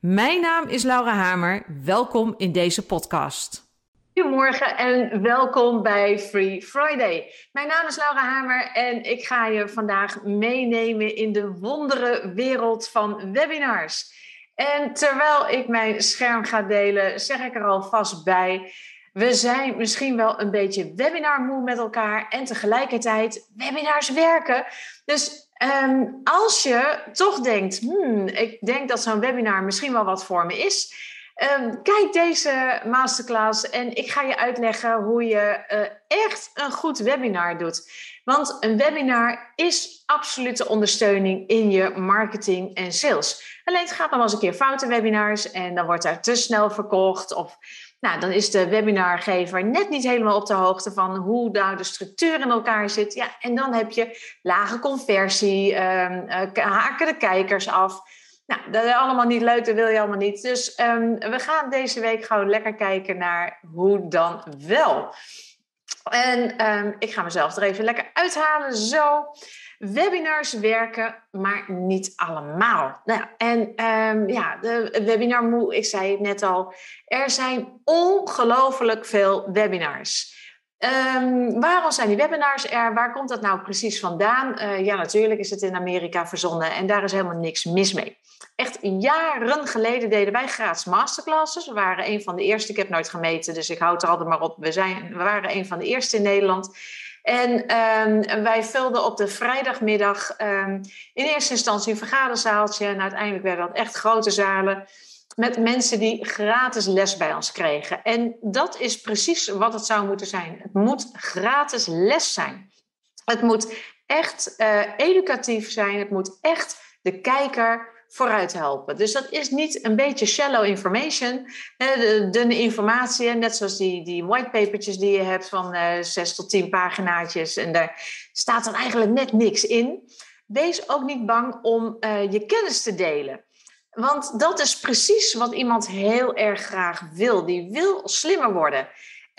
Mijn naam is Laura Hamer. Welkom in deze podcast. Goedemorgen en welkom bij Free Friday. Mijn naam is Laura Hamer en ik ga je vandaag meenemen in de wondere wereld van webinars. En terwijl ik mijn scherm ga delen, zeg ik er alvast bij. We zijn misschien wel een beetje webinarmoe met elkaar en tegelijkertijd webinars werken. Dus Ehm, als je toch denkt, hmm, ik denk dat zo'n webinar misschien wel wat voor me is, ehm, kijk deze masterclass en ik ga je uitleggen hoe je eh, echt een goed webinar doet. Want een webinar is absolute ondersteuning in je marketing en sales. Alleen het gaat nog wel eens een keer foute webinars en dan wordt er te snel verkocht of nou, dan is de webinargever net niet helemaal op de hoogte van hoe nou de structuur in elkaar zit. Ja, en dan heb je lage conversie, um, haken de kijkers af. Nou, dat is allemaal niet leuk, dat wil je allemaal niet. Dus um, we gaan deze week gewoon lekker kijken naar hoe dan wel. En um, ik ga mezelf er even lekker uithalen, zo. Webinars werken, maar niet allemaal. Nou, en um, ja, de webinar moe, ik zei het net al, er zijn ongelooflijk veel webinars. Um, waarom zijn die webinars er? Waar komt dat nou precies vandaan? Uh, ja, natuurlijk is het in Amerika verzonnen en daar is helemaal niks mis mee. Echt jaren geleden deden wij gratis masterclasses. We waren een van de eerste, ik heb nooit gemeten, dus ik houd er altijd maar op. We, zijn, we waren een van de eerste in Nederland. En um, wij vulden op de vrijdagmiddag um, in eerste instantie een vergaderzaaltje. En uiteindelijk werden dat echt grote zalen met mensen die gratis les bij ons kregen. En dat is precies wat het zou moeten zijn. Het moet gratis les zijn. Het moet echt uh, educatief zijn. Het moet echt de kijker vooruit helpen. Dus dat is niet een beetje shallow information, dunne informatie, net zoals die, die whitepapertjes die je hebt van uh, zes tot tien paginaatjes en daar staat dan eigenlijk net niks in. Wees ook niet bang om uh, je kennis te delen. Want dat is precies wat iemand heel erg graag wil. Die wil slimmer worden.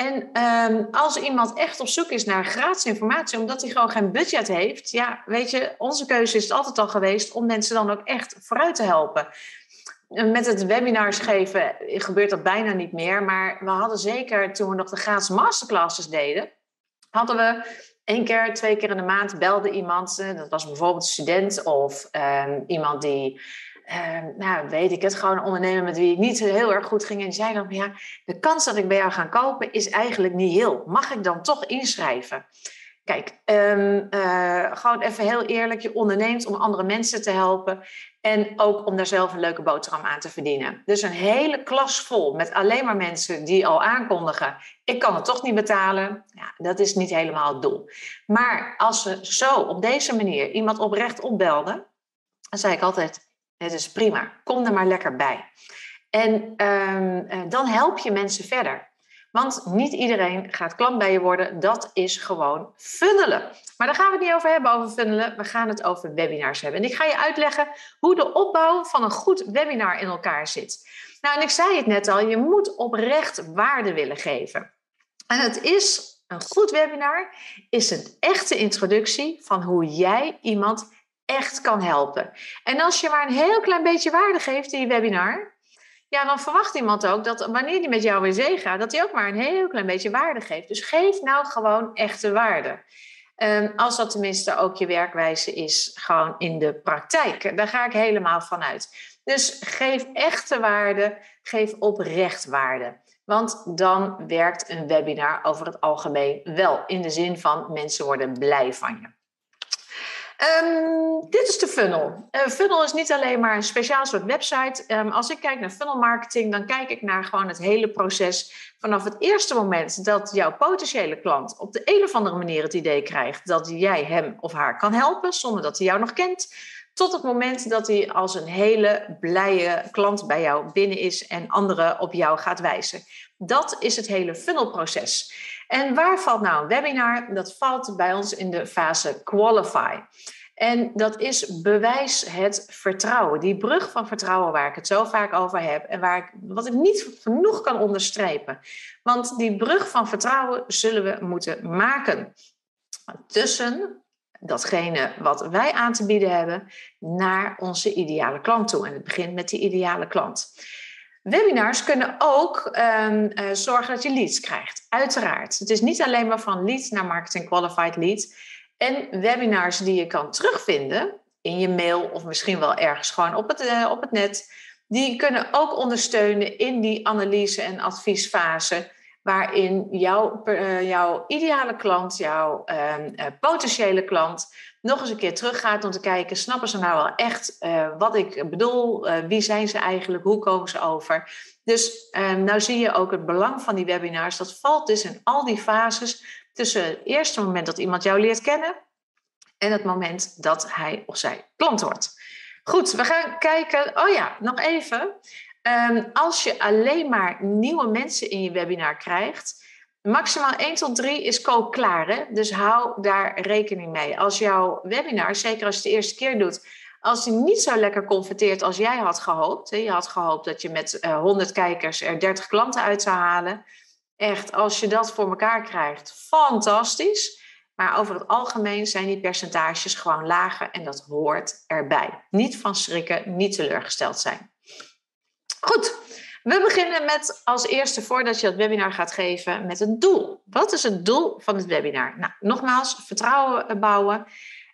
En um, als iemand echt op zoek is naar gratis informatie, omdat hij gewoon geen budget heeft, ja, weet je, onze keuze is het altijd al geweest om mensen dan ook echt vooruit te helpen. Met het webinars geven gebeurt dat bijna niet meer, maar we hadden zeker toen we nog de gratis masterclasses deden, hadden we één keer, twee keer in de maand belde iemand, eh, dat was bijvoorbeeld een student of um, iemand die uh, nou, weet ik het, gewoon een ondernemer met wie ik niet heel erg goed ging. En die zei dan, ja, de kans dat ik bij jou ga kopen is eigenlijk niet heel. Mag ik dan toch inschrijven? Kijk, um, uh, gewoon even heel eerlijk, je onderneemt om andere mensen te helpen. En ook om daar zelf een leuke boterham aan te verdienen. Dus een hele klas vol met alleen maar mensen die al aankondigen: ik kan het toch niet betalen. Ja, dat is niet helemaal het doel. Maar als we zo op deze manier iemand oprecht opbelden, dan zei ik altijd: het is prima, kom er maar lekker bij. En um, dan help je mensen verder. Want niet iedereen gaat klant bij je worden. Dat is gewoon funnelen. Maar daar gaan we het niet over hebben, over funnelen. We gaan het over webinars hebben. En ik ga je uitleggen hoe de opbouw van een goed webinar in elkaar zit. Nou, en ik zei het net al, je moet oprecht waarde willen geven. En het is een goed webinar, is een echte introductie van hoe jij iemand echt kan helpen. En als je maar een heel klein beetje waarde geeft in je webinar, ja, dan verwacht iemand ook dat wanneer die met jou in zee gaat, dat hij ook maar een heel klein beetje waarde geeft. Dus geef nou gewoon echte waarde. Um, als dat tenminste ook je werkwijze is, gewoon in de praktijk. Daar ga ik helemaal van uit. Dus geef echte waarde, geef oprecht waarde. Want dan werkt een webinar over het algemeen wel in de zin van mensen worden blij van je. Um, dit is de funnel. Uh, funnel is niet alleen maar een speciaal soort website. Um, als ik kijk naar funnel marketing, dan kijk ik naar gewoon het hele proces. Vanaf het eerste moment dat jouw potentiële klant op de een of andere manier het idee krijgt dat jij hem of haar kan helpen, zonder dat hij jou nog kent. Tot het moment dat hij als een hele blije klant bij jou binnen is en anderen op jou gaat wijzen. Dat is het hele funnelproces. En waar valt nou een webinar? Dat valt bij ons in de fase qualify. En dat is bewijs het vertrouwen. Die brug van vertrouwen waar ik het zo vaak over heb en waar ik, wat ik niet genoeg kan onderstrepen. Want die brug van vertrouwen zullen we moeten maken tussen datgene wat wij aan te bieden hebben naar onze ideale klant toe. En het begint met die ideale klant. Webinars kunnen ook um, uh, zorgen dat je leads krijgt. Uiteraard. Het is niet alleen maar van lead naar marketing qualified lead. En webinars die je kan terugvinden in je mail of misschien wel ergens gewoon op het, uh, op het net. Die kunnen ook ondersteunen in die analyse- en adviesfase waarin jouw, uh, jouw ideale klant, jouw uh, potentiële klant, nog eens een keer teruggaat om te kijken, snappen ze nou wel echt uh, wat ik bedoel? wie zijn ze eigenlijk? Hoe komen ze over? Dus ehm, nou zie je ook het belang van die webinars. Dat valt dus in al die fases tussen het eerste moment dat iemand jou leert kennen en het moment dat hij of zij klant wordt. Goed, we gaan kijken. Oh ja, nog even. Um, als je alleen maar nieuwe mensen in je webinar krijgt, maximaal 1 tot 3 is koopklaar. Hè? Dus hou daar rekening mee. Als jouw webinar, zeker als je het de eerste keer doet, als die niet zo lekker converteert als jij had gehoopt. Je had gehoopt dat je met uh, 100 kijkers er 30 klanten uit zou halen. Echt, als je dat voor elkaar krijgt, fantastisch. Maar over het algemeen zijn die percentages gewoon lager en dat hoort erbij. Niet van schrikken, niet teleurgesteld zijn. Goed, we beginnen met als eerste, voordat je het webinar gaat geven, met het doel. Wat is het doel van het webinar? Nou, nogmaals, vertrouwen bouwen.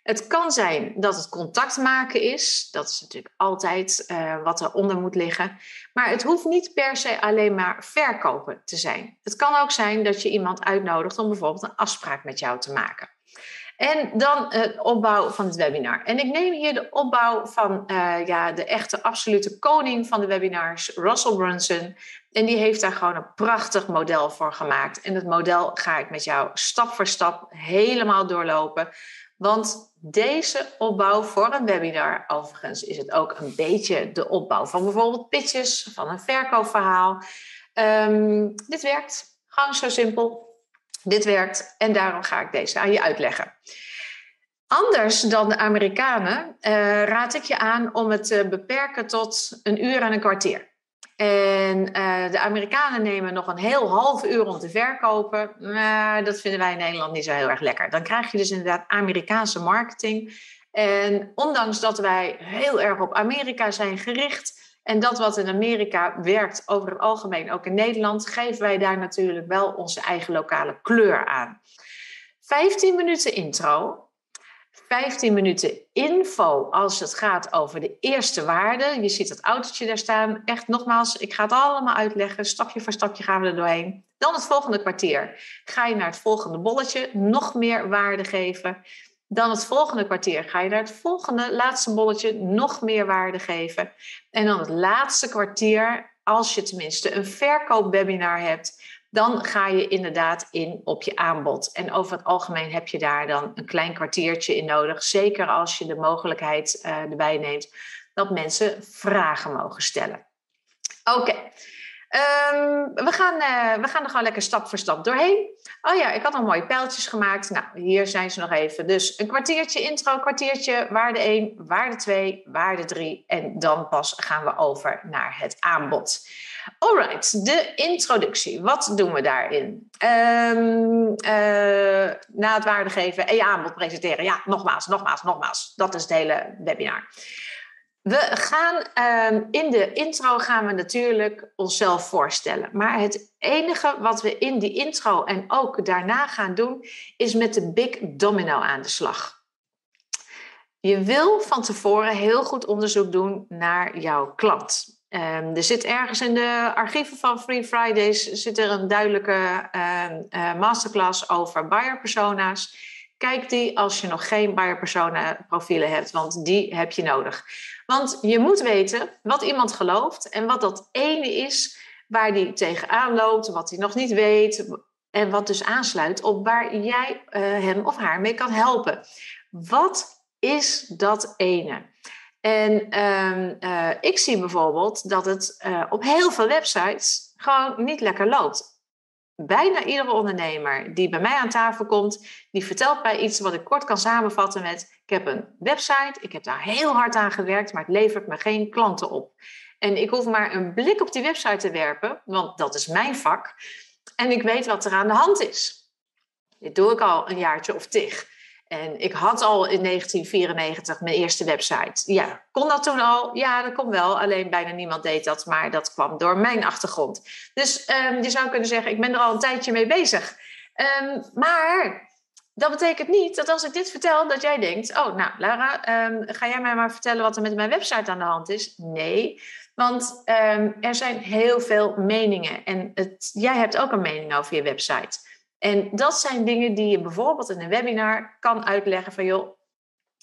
Het kan zijn dat het contact maken is. Dat is natuurlijk altijd uh, wat eronder moet liggen. Maar het hoeft niet per se alleen maar verkopen te zijn. Het kan ook zijn dat je iemand uitnodigt om bijvoorbeeld een afspraak met jou te maken. En dan het opbouw van het webinar. En ik neem hier de opbouw van uh, ja, de echte absolute koning van de webinars, Russell Brunson. En die heeft daar gewoon een prachtig model voor gemaakt. En het model ga ik met jou stap voor stap helemaal doorlopen. Want deze opbouw voor een webinar, overigens is het ook een beetje de opbouw van bijvoorbeeld pitches, van een verkoopverhaal. Um, dit werkt gewoon zo simpel. Dit werkt en daarom ga ik deze aan je uitleggen. Anders dan de Amerikanen uh, raad ik je aan om het te beperken tot een uur en een kwartier. En uh, de Amerikanen nemen nog een heel half uur om te verkopen. Maar dat vinden wij in Nederland niet zo heel erg lekker. Dan krijg je dus inderdaad Amerikaanse marketing. En ondanks dat wij heel erg op Amerika zijn gericht, en dat wat in Amerika werkt over het algemeen, ook in Nederland, geven wij daar natuurlijk wel onze eigen lokale kleur aan. 15 minuten intro, 15 minuten info als het gaat over de eerste waarde. Je ziet het autootje daar staan. Echt nogmaals, ik ga het allemaal uitleggen. Stapje voor stapje gaan we er doorheen. Dan het volgende kwartier. Ga je naar het volgende bolletje, nog meer waarde geven. Dan het volgende kwartier ga je naar het volgende laatste bolletje nog meer waarde geven. En dan het laatste kwartier, als je tenminste een verkoopwebinar hebt, dan ga je inderdaad in op je aanbod. En over het algemeen heb je daar dan een klein kwartiertje in nodig. Zeker als je de mogelijkheid uh, erbij neemt dat mensen vragen mogen stellen. Oké. Um, we, gaan, uh, we gaan er gewoon lekker stap voor stap doorheen. Oh ja, ik had al mooie pijltjes gemaakt. Nou, hier zijn ze nog even. Dus een kwartiertje intro, kwartiertje waarde 1, waarde 2, waarde 3. En dan pas gaan we over naar het aanbod. Alright, de introductie. Wat doen we daarin? Um, uh, na het waarde geven en je aanbod presenteren. Ja, nogmaals, nogmaals, nogmaals. Dat is het hele webinar. We gaan um, in de intro gaan we natuurlijk onszelf voorstellen. Maar het enige wat we in die intro en ook daarna gaan doen, is met de Big Domino aan de slag. Je wil van tevoren heel goed onderzoek doen naar jouw klant. Um, er zit ergens in de archieven van Free Fridays zit er een duidelijke uh, uh, masterclass over buyer persona's. Kijk die als je nog geen buyer persona profielen hebt, want die heb je nodig. Want je moet weten wat iemand gelooft en wat dat ene is waar die tegenaan loopt, wat hij nog niet weet en wat dus aansluit op waar jij uh, hem of haar mee kan helpen. Wat is dat ene. En ehm, eh, ik zie bijvoorbeeld dat het eh, op heel veel websites gewoon niet lekker loopt. Bijna iedere ondernemer die bij mij aan tafel komt, die vertelt mij iets wat ik kort kan samenvatten met: ik heb een website, ik heb daar heel hard aan gewerkt, maar het levert me geen klanten op. En ik hoef maar een blik op die website te werpen, want dat is mijn vak. En ik weet wat er aan de hand is. Dit doe ik al een jaartje of tig. En ik had al in 1994 mijn eerste website. Ja, kon dat toen al? Ja, dat kon wel. Alleen bijna niemand deed dat, maar dat kwam door mijn achtergrond. Dus um, je zou kunnen zeggen, ik ben er al een tijdje mee bezig. Um, maar dat betekent niet dat als ik dit vertel, dat jij denkt: Oh, nou, Lara, um, ga jij mij maar vertellen wat er met mijn website aan de hand is? Nee, want er zijn heel veel meningen. En het, jij hebt ook een mening over je website. En dat zijn dingen die je bijvoorbeeld in een webinar kan uitleggen van joh,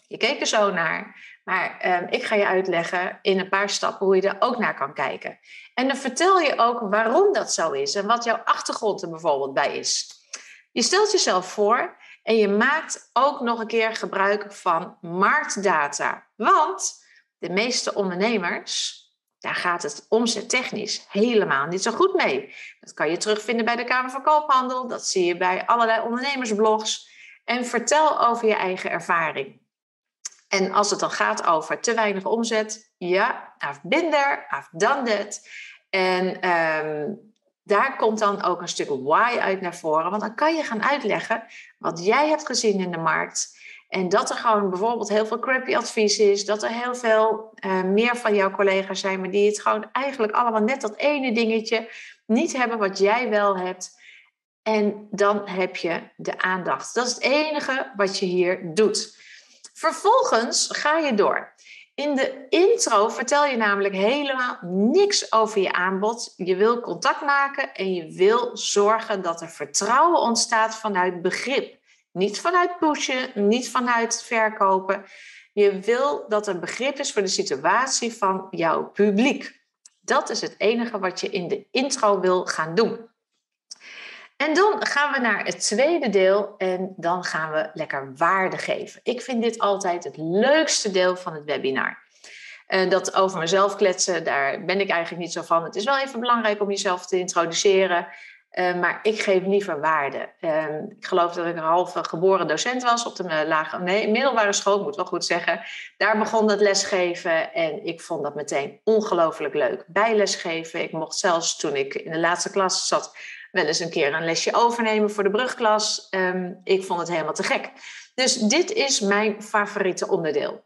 je keek er zo naar, maar ehm, ik ga je uitleggen in een paar stappen hoe je er ook naar kan kijken. En dan vertel je ook waarom dat zo is en wat jouw achtergrond er bijvoorbeeld bij is. Je stelt jezelf voor en je maakt ook nog een keer gebruik van marktdata. Want de meeste ondernemers daar gaat het omzettechnisch helemaal niet zo goed mee. Dat kan je terugvinden bij de Kamer van Koophandel. Dat zie je bij allerlei ondernemersblogs. En vertel over je eigen ervaring. En als het dan gaat over te weinig omzet, ja, I've been there, I've done. En ehm, daar komt dan ook een stuk why uit naar voren. Want dan kan je gaan uitleggen wat jij hebt gezien in de markt. En dat er gewoon bijvoorbeeld heel veel crappy advies is. Dat er heel veel uh, meer van jouw collega's zijn, maar die het gewoon eigenlijk allemaal net dat ene dingetje niet hebben wat jij wel hebt. En dan heb je de aandacht. Dat is het enige wat je hier doet. Vervolgens ga je door. In de intro vertel je namelijk helemaal niks over je aanbod. Je wil contact maken en je wil zorgen dat er vertrouwen ontstaat vanuit begrip. Niet vanuit pushen, niet vanuit verkopen. Je wil dat er begrip is voor de situatie van jouw publiek. Dat is het enige wat je in de intro wil gaan doen. En dan gaan we naar het tweede deel en dan gaan we lekker waarde geven. Ik vind dit altijd het leukste deel van het webinar. En dat over mezelf kletsen, daar ben ik eigenlijk niet zo van. Het is wel even belangrijk om jezelf te introduceren. Uh, maar ik geef liever waarde. Uh, ik geloof dat ik een halve geboren docent was op de lage, nee, middelbare school, moet wel goed zeggen. Daar begon het lesgeven en ik vond dat meteen ongelooflijk leuk. Bijlesgeven. Ik mocht zelfs toen ik in de laatste klas zat, wel eens een keer een lesje overnemen voor de brugklas. Um, ik vond het helemaal te gek. Dus dit is mijn favoriete onderdeel.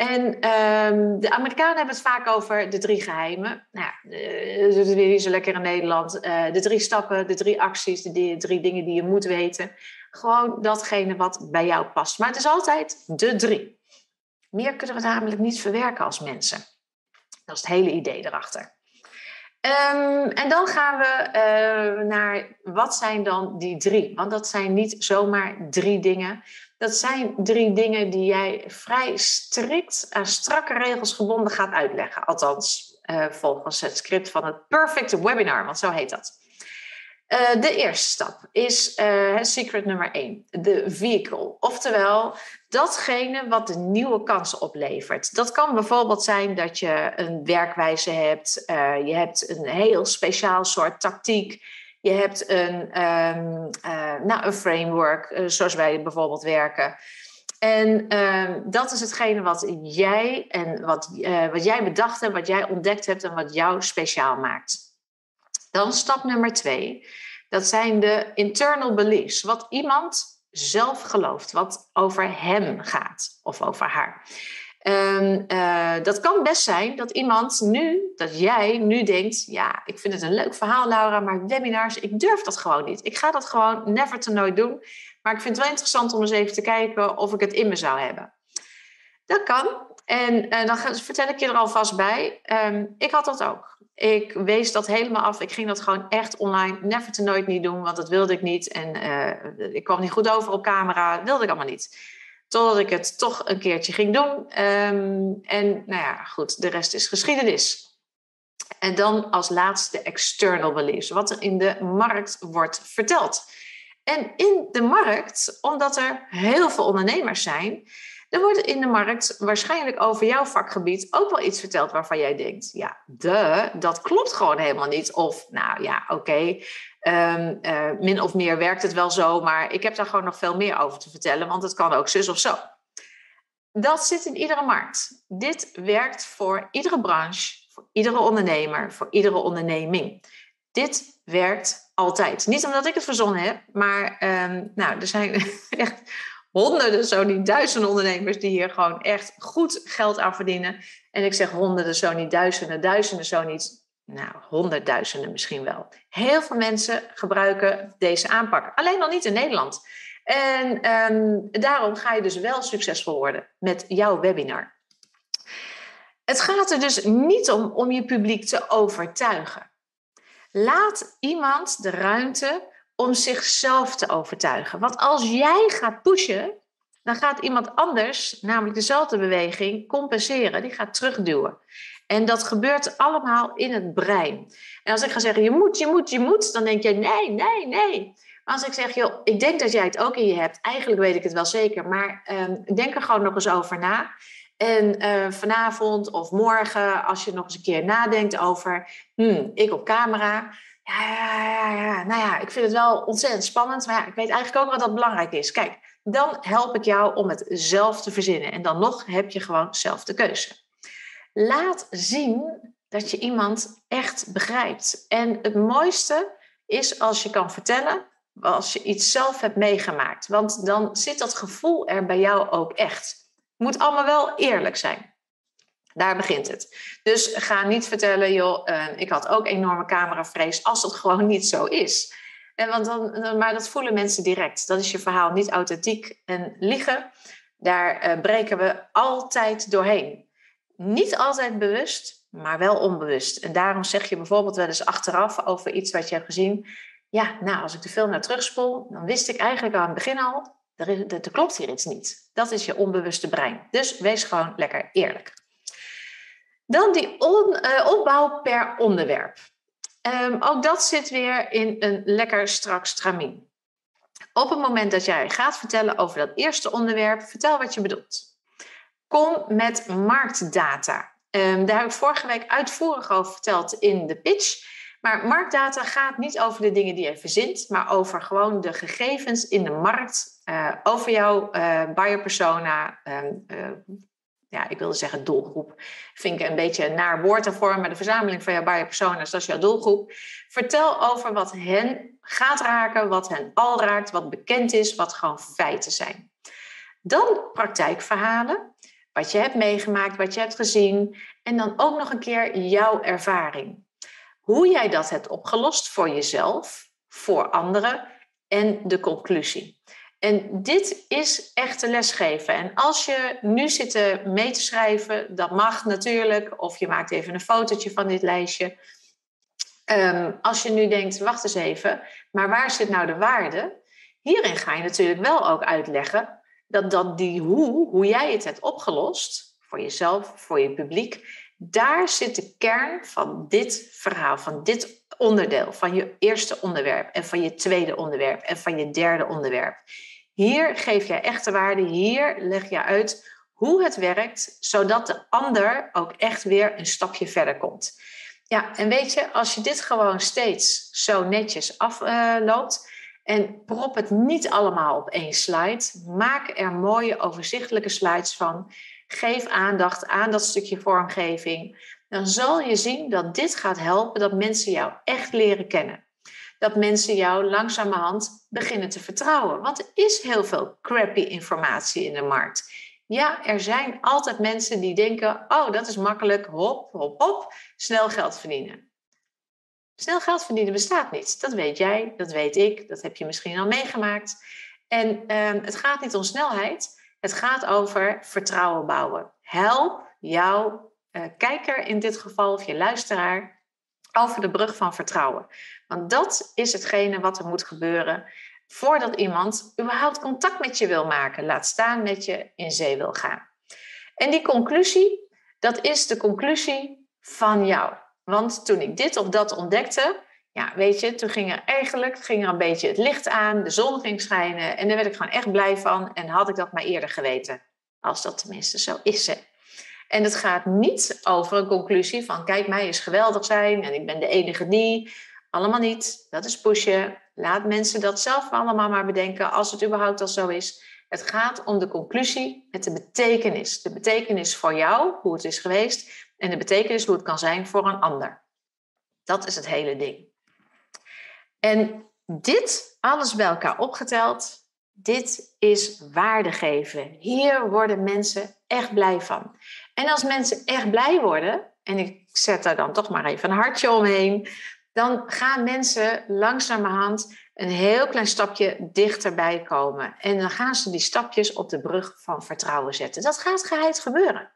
En um, de Amerikanen hebben het vaak over de drie geheimen. Nou, uh, dat weer zo lekker in Nederland. Uh, de drie stappen, de drie acties, de drie dingen die je moet weten. Gewoon datgene wat bij jou past. Maar het is altijd de drie. Meer kunnen we namelijk niet verwerken als mensen. Dat is het hele idee erachter. Um, en dan gaan we uh, naar wat zijn dan die drie? Want dat zijn niet zomaar drie dingen. Dat zijn drie dingen die jij vrij strikt aan strakke regels gebonden gaat uitleggen. Althans, uh, volgens het script van het Perfect Webinar, want zo heet dat. Uh, de eerste stap is uh, secret nummer één, de vehicle. Oftewel, datgene wat de nieuwe kansen oplevert. Dat kan bijvoorbeeld zijn dat je een werkwijze hebt, je hebt een heel speciaal soort tactiek je hebt een, um, uh, nou, een framework, uh, zoals wij bijvoorbeeld werken. En uh, dat is hetgene wat jij, en wat, uh, wat jij bedacht hebt, wat jij ontdekt hebt en wat jou speciaal maakt. Dan stap nummer twee. Dat zijn de internal beliefs. Wat iemand zelf gelooft, wat over hem gaat of over haar. Um, uh, dat kan best zijn dat iemand nu, dat jij nu denkt: ja, ik vind het een leuk verhaal, Laura, maar webinars, ik durf dat gewoon niet. Ik ga dat gewoon never to nooit doen. Maar ik vind het wel interessant om eens even te kijken of ik het in me zou hebben. Dat kan. En uh, dan vertel ik je er alvast bij. Um, ik had dat ook. Ik wees dat helemaal af. Ik ging dat gewoon echt online never to nooit niet doen, want dat wilde ik niet. En uh, ik kwam niet goed over op camera, wilde ik allemaal niet. Totdat ik het toch een keertje ging doen. Um, en nou ja, goed, de rest is geschiedenis. En dan als laatste external beliefs, wat er in de markt wordt verteld. En in de markt, omdat er heel veel ondernemers zijn, Dan wordt in de markt waarschijnlijk over jouw vakgebied ook wel iets verteld waarvan jij denkt: ja, de, dat klopt gewoon helemaal niet. Of, nou ja, oké, ehm, eh, min of meer werkt het wel zo, maar ik heb daar gewoon nog veel meer over te vertellen, want het kan ook zus of zo. Dat zit in iedere markt. Dit werkt voor iedere branche, voor iedere ondernemer, voor iedere onderneming. Dit werkt altijd. Niet omdat ik het verzonnen heb, maar ehm, nou, er zijn echt honderden, zo niet duizenden ondernemers die hier gewoon echt goed geld aan verdienen. En ik zeg honderden, zo niet duizenden, duizenden, zo niet, nou, honderdduizenden misschien wel. Heel veel mensen gebruiken deze aanpak. Alleen nog niet in Nederland. En ehm, daarom ga je dus wel succesvol worden met jouw webinar. Het gaat er dus niet om om je publiek te overtuigen. Laat iemand de ruimte om zichzelf te overtuigen. Want als jij gaat pushen, dan gaat iemand anders, namelijk dezelfde beweging, compenseren. Die gaat terugduwen. En dat gebeurt allemaal in het brein. En als ik ga zeggen, je moet, je moet, je moet, dan denk je, nee, nee, nee. Maar als ik zeg, joh, ik denk dat jij het ook in je hebt. Eigenlijk weet ik het wel zeker, maar um, denk er gewoon nog eens over na. En uh, vanavond of morgen, als je nog eens een keer nadenkt over, hmm, ik op camera. Ja, ja, ja, ja, nou ja, ik vind het wel ontzettend spannend, maar ja, ik weet eigenlijk ook wat dat belangrijk is. Kijk, dan help ik jou om het zelf te verzinnen. En dan nog heb je gewoon zelf de keuze. Laat zien dat je iemand echt begrijpt. En het mooiste is als je kan vertellen als je iets zelf hebt meegemaakt. Want dan zit dat gevoel er bij jou ook echt. Moet allemaal wel eerlijk zijn. Daar begint het. Dus ga niet vertellen, joh, uh, ik had ook enorme cameravrees, als het gewoon niet zo is. En want dan, maar dat voelen mensen direct. Dat is je verhaal niet authentiek. En liegen, daar uh, breken we altijd doorheen. Niet altijd bewust, maar wel onbewust. En daarom zeg je bijvoorbeeld wel eens achteraf over iets wat je hebt gezien. Ja, nou, als ik de film naar terugspoel, dan wist ik eigenlijk aan het begin al, er, er klopt hier iets niet. Dat is je onbewuste brein. Dus wees gewoon lekker eerlijk. Dan die uh, opbouw per onderwerp. Um, ook dat zit weer in een lekker strak stramien. Op het moment dat jij gaat vertellen over dat eerste onderwerp, vertel wat je bedoelt. Kom met marktdata. Um, daar heb ik vorige week uitvoerig over verteld in de pitch. Maar marktdata gaat niet over de dingen die je verzint, maar over gewoon de gegevens in de markt, uh, over jouw uh, buyer persona, uh, ja, ik wilde zeggen doelgroep. Vind ik een beetje een naar woord daarvoor, maar de verzameling van jouw buyer personas, dat is jouw doelgroep. Vertel over wat hen gaat raken, wat hen al raakt, wat bekend is, wat gewoon feiten zijn. Dan praktijkverhalen, wat je hebt meegemaakt, wat je hebt gezien. En dan ook nog een keer jouw ervaring. Hoe jij dat hebt opgelost voor jezelf, voor anderen en de conclusie. En dit is echte lesgeven. En als je nu zit mee te schrijven, dat mag natuurlijk. Of je maakt even een fotootje van dit lijstje. Um, als je nu denkt, wacht eens even, maar waar zit nou de waarde? Hierin ga je natuurlijk wel ook uitleggen dat, dat die hoe, hoe jij het hebt opgelost, voor jezelf, voor je publiek, daar zit de kern van dit verhaal, van dit onderdeel, van je eerste onderwerp en van je tweede onderwerp en van je derde onderwerp. Hier geef jij echte waarde, hier leg je uit hoe het werkt, zodat de ander ook echt weer een stapje verder komt. Ja, en weet je, als je dit gewoon steeds zo netjes afloopt en prop het niet allemaal op één slide, maak er mooie overzichtelijke slides van. Geef aandacht aan dat stukje vormgeving. Dan zal je zien dat dit gaat helpen dat mensen jou echt leren kennen dat mensen jou langzamerhand beginnen te vertrouwen. Want er is heel veel crappy informatie in de markt. Ja, er zijn altijd mensen die denken: oh, dat is makkelijk, hop, hop, hop, snel geld verdienen. Snel geld verdienen bestaat niet. Dat weet jij, dat weet ik, dat heb je misschien al meegemaakt. En uh, het gaat niet om snelheid, het gaat over vertrouwen bouwen. Help jouw uh, kijker in dit geval, of je luisteraar, over de brug van vertrouwen. Want dat is hetgene wat er moet gebeuren voordat iemand überhaupt contact met je wil maken, laat staan met je in zee wil gaan. En die conclusie, dat is de conclusie van jou. Want toen ik dit of dat ontdekte, ja, weet je, toen ging er eigenlijk ging er een beetje het licht aan, de zon ging schijnen en daar werd ik gewoon echt blij van en had ik dat maar eerder geweten. Als dat tenminste zo is. En het gaat niet over een conclusie van kijk, mij is geweldig zijn en ik ben de enige die. Allemaal niet. Dat is pushen. Laat mensen dat zelf allemaal maar bedenken als het überhaupt al zo is. Het gaat om de conclusie met de betekenis. De betekenis voor jou, hoe het is geweest, en de betekenis hoe het kan zijn voor een ander. Dat is het hele ding. En dit, alles bij elkaar opgeteld, dit is waarde geven. Hier worden mensen echt blij van. En als mensen echt blij worden, en ik zet daar dan toch maar even een hartje omheen, dan gaan mensen langzamerhand een heel klein stapje dichterbij komen. En dan gaan ze die stapjes op de brug van vertrouwen zetten. Dat gaat geheid gebeuren.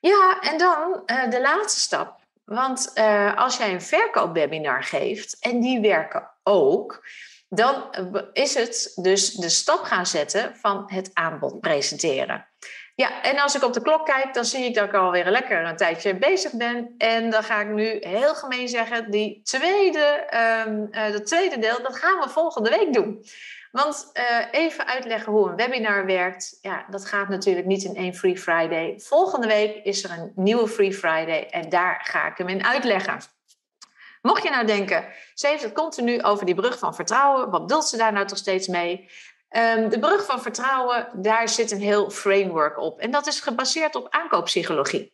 Ja, en dan uh, de laatste stap. Want uh, als jij een verkoopwebinar geeft, en die werken ook, dan is het dus de stap gaan zetten van het aanbod presenteren. Ja, en als ik op de klok kijk, dan zie ik dat ik alweer lekker een tijdje bezig ben. En dan ga ik nu heel gemeen zeggen, die tweede, uh, dat tweede deel, dat gaan we volgende week doen. Want uh, even uitleggen hoe een webinar werkt. Ja, dat gaat natuurlijk niet in één Free Friday. Volgende week is er een nieuwe Free Friday en daar ga ik hem in uitleggen. Mocht je nou denken, ze heeft het continu over die brug van vertrouwen. Wat bedoelt ze daar nou toch steeds mee? Um, de brug van vertrouwen, daar zit een heel framework op. En dat is gebaseerd op aankooppsychologie.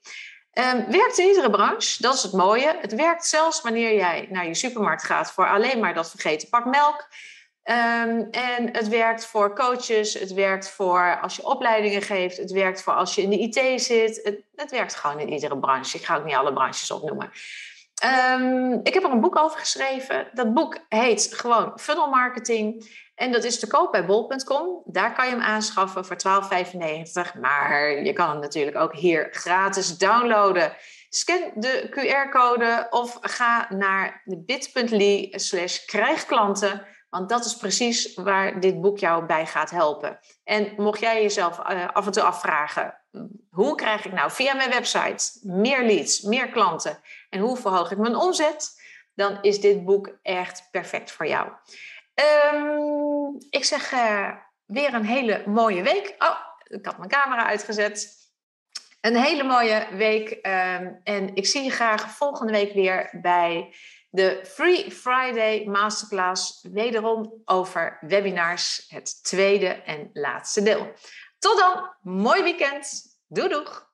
Um, werkt in iedere branche, dat is het mooie. Het werkt zelfs wanneer jij naar je supermarkt gaat voor alleen maar dat vergeten pak melk. Um, en het werkt voor coaches, het werkt voor als je opleidingen geeft, het werkt voor als je in de IT zit. Het, het werkt gewoon in iedere branche. Ik ga ook niet alle branches opnoemen. Um, ik heb er een boek over geschreven. Dat boek heet gewoon Funnel Marketing. En dat is te koop bij bol.com. Daar kan je hem aanschaffen voor 12,95. Maar je kan hem natuurlijk ook hier gratis downloaden. Scan de QR-code of ga naar bit.ly slash krijgklanten. Want dat is precies waar dit boek jou bij gaat helpen. En mocht jij jezelf uh, af en toe afvragen: hoe krijg ik nou via mijn website meer leads, meer klanten en hoe verhoog ik mijn omzet? Dan is dit boek echt perfect voor jou. Um, ik zeg uh, weer een hele mooie week. Oh, ik had mijn camera uitgezet. Een hele mooie week. Um, en ik zie je graag volgende week weer bij de Free Friday Masterclass. Wederom over webinars. Het tweede en laatste deel. Tot dan. Mooi weekend. Doei doeg.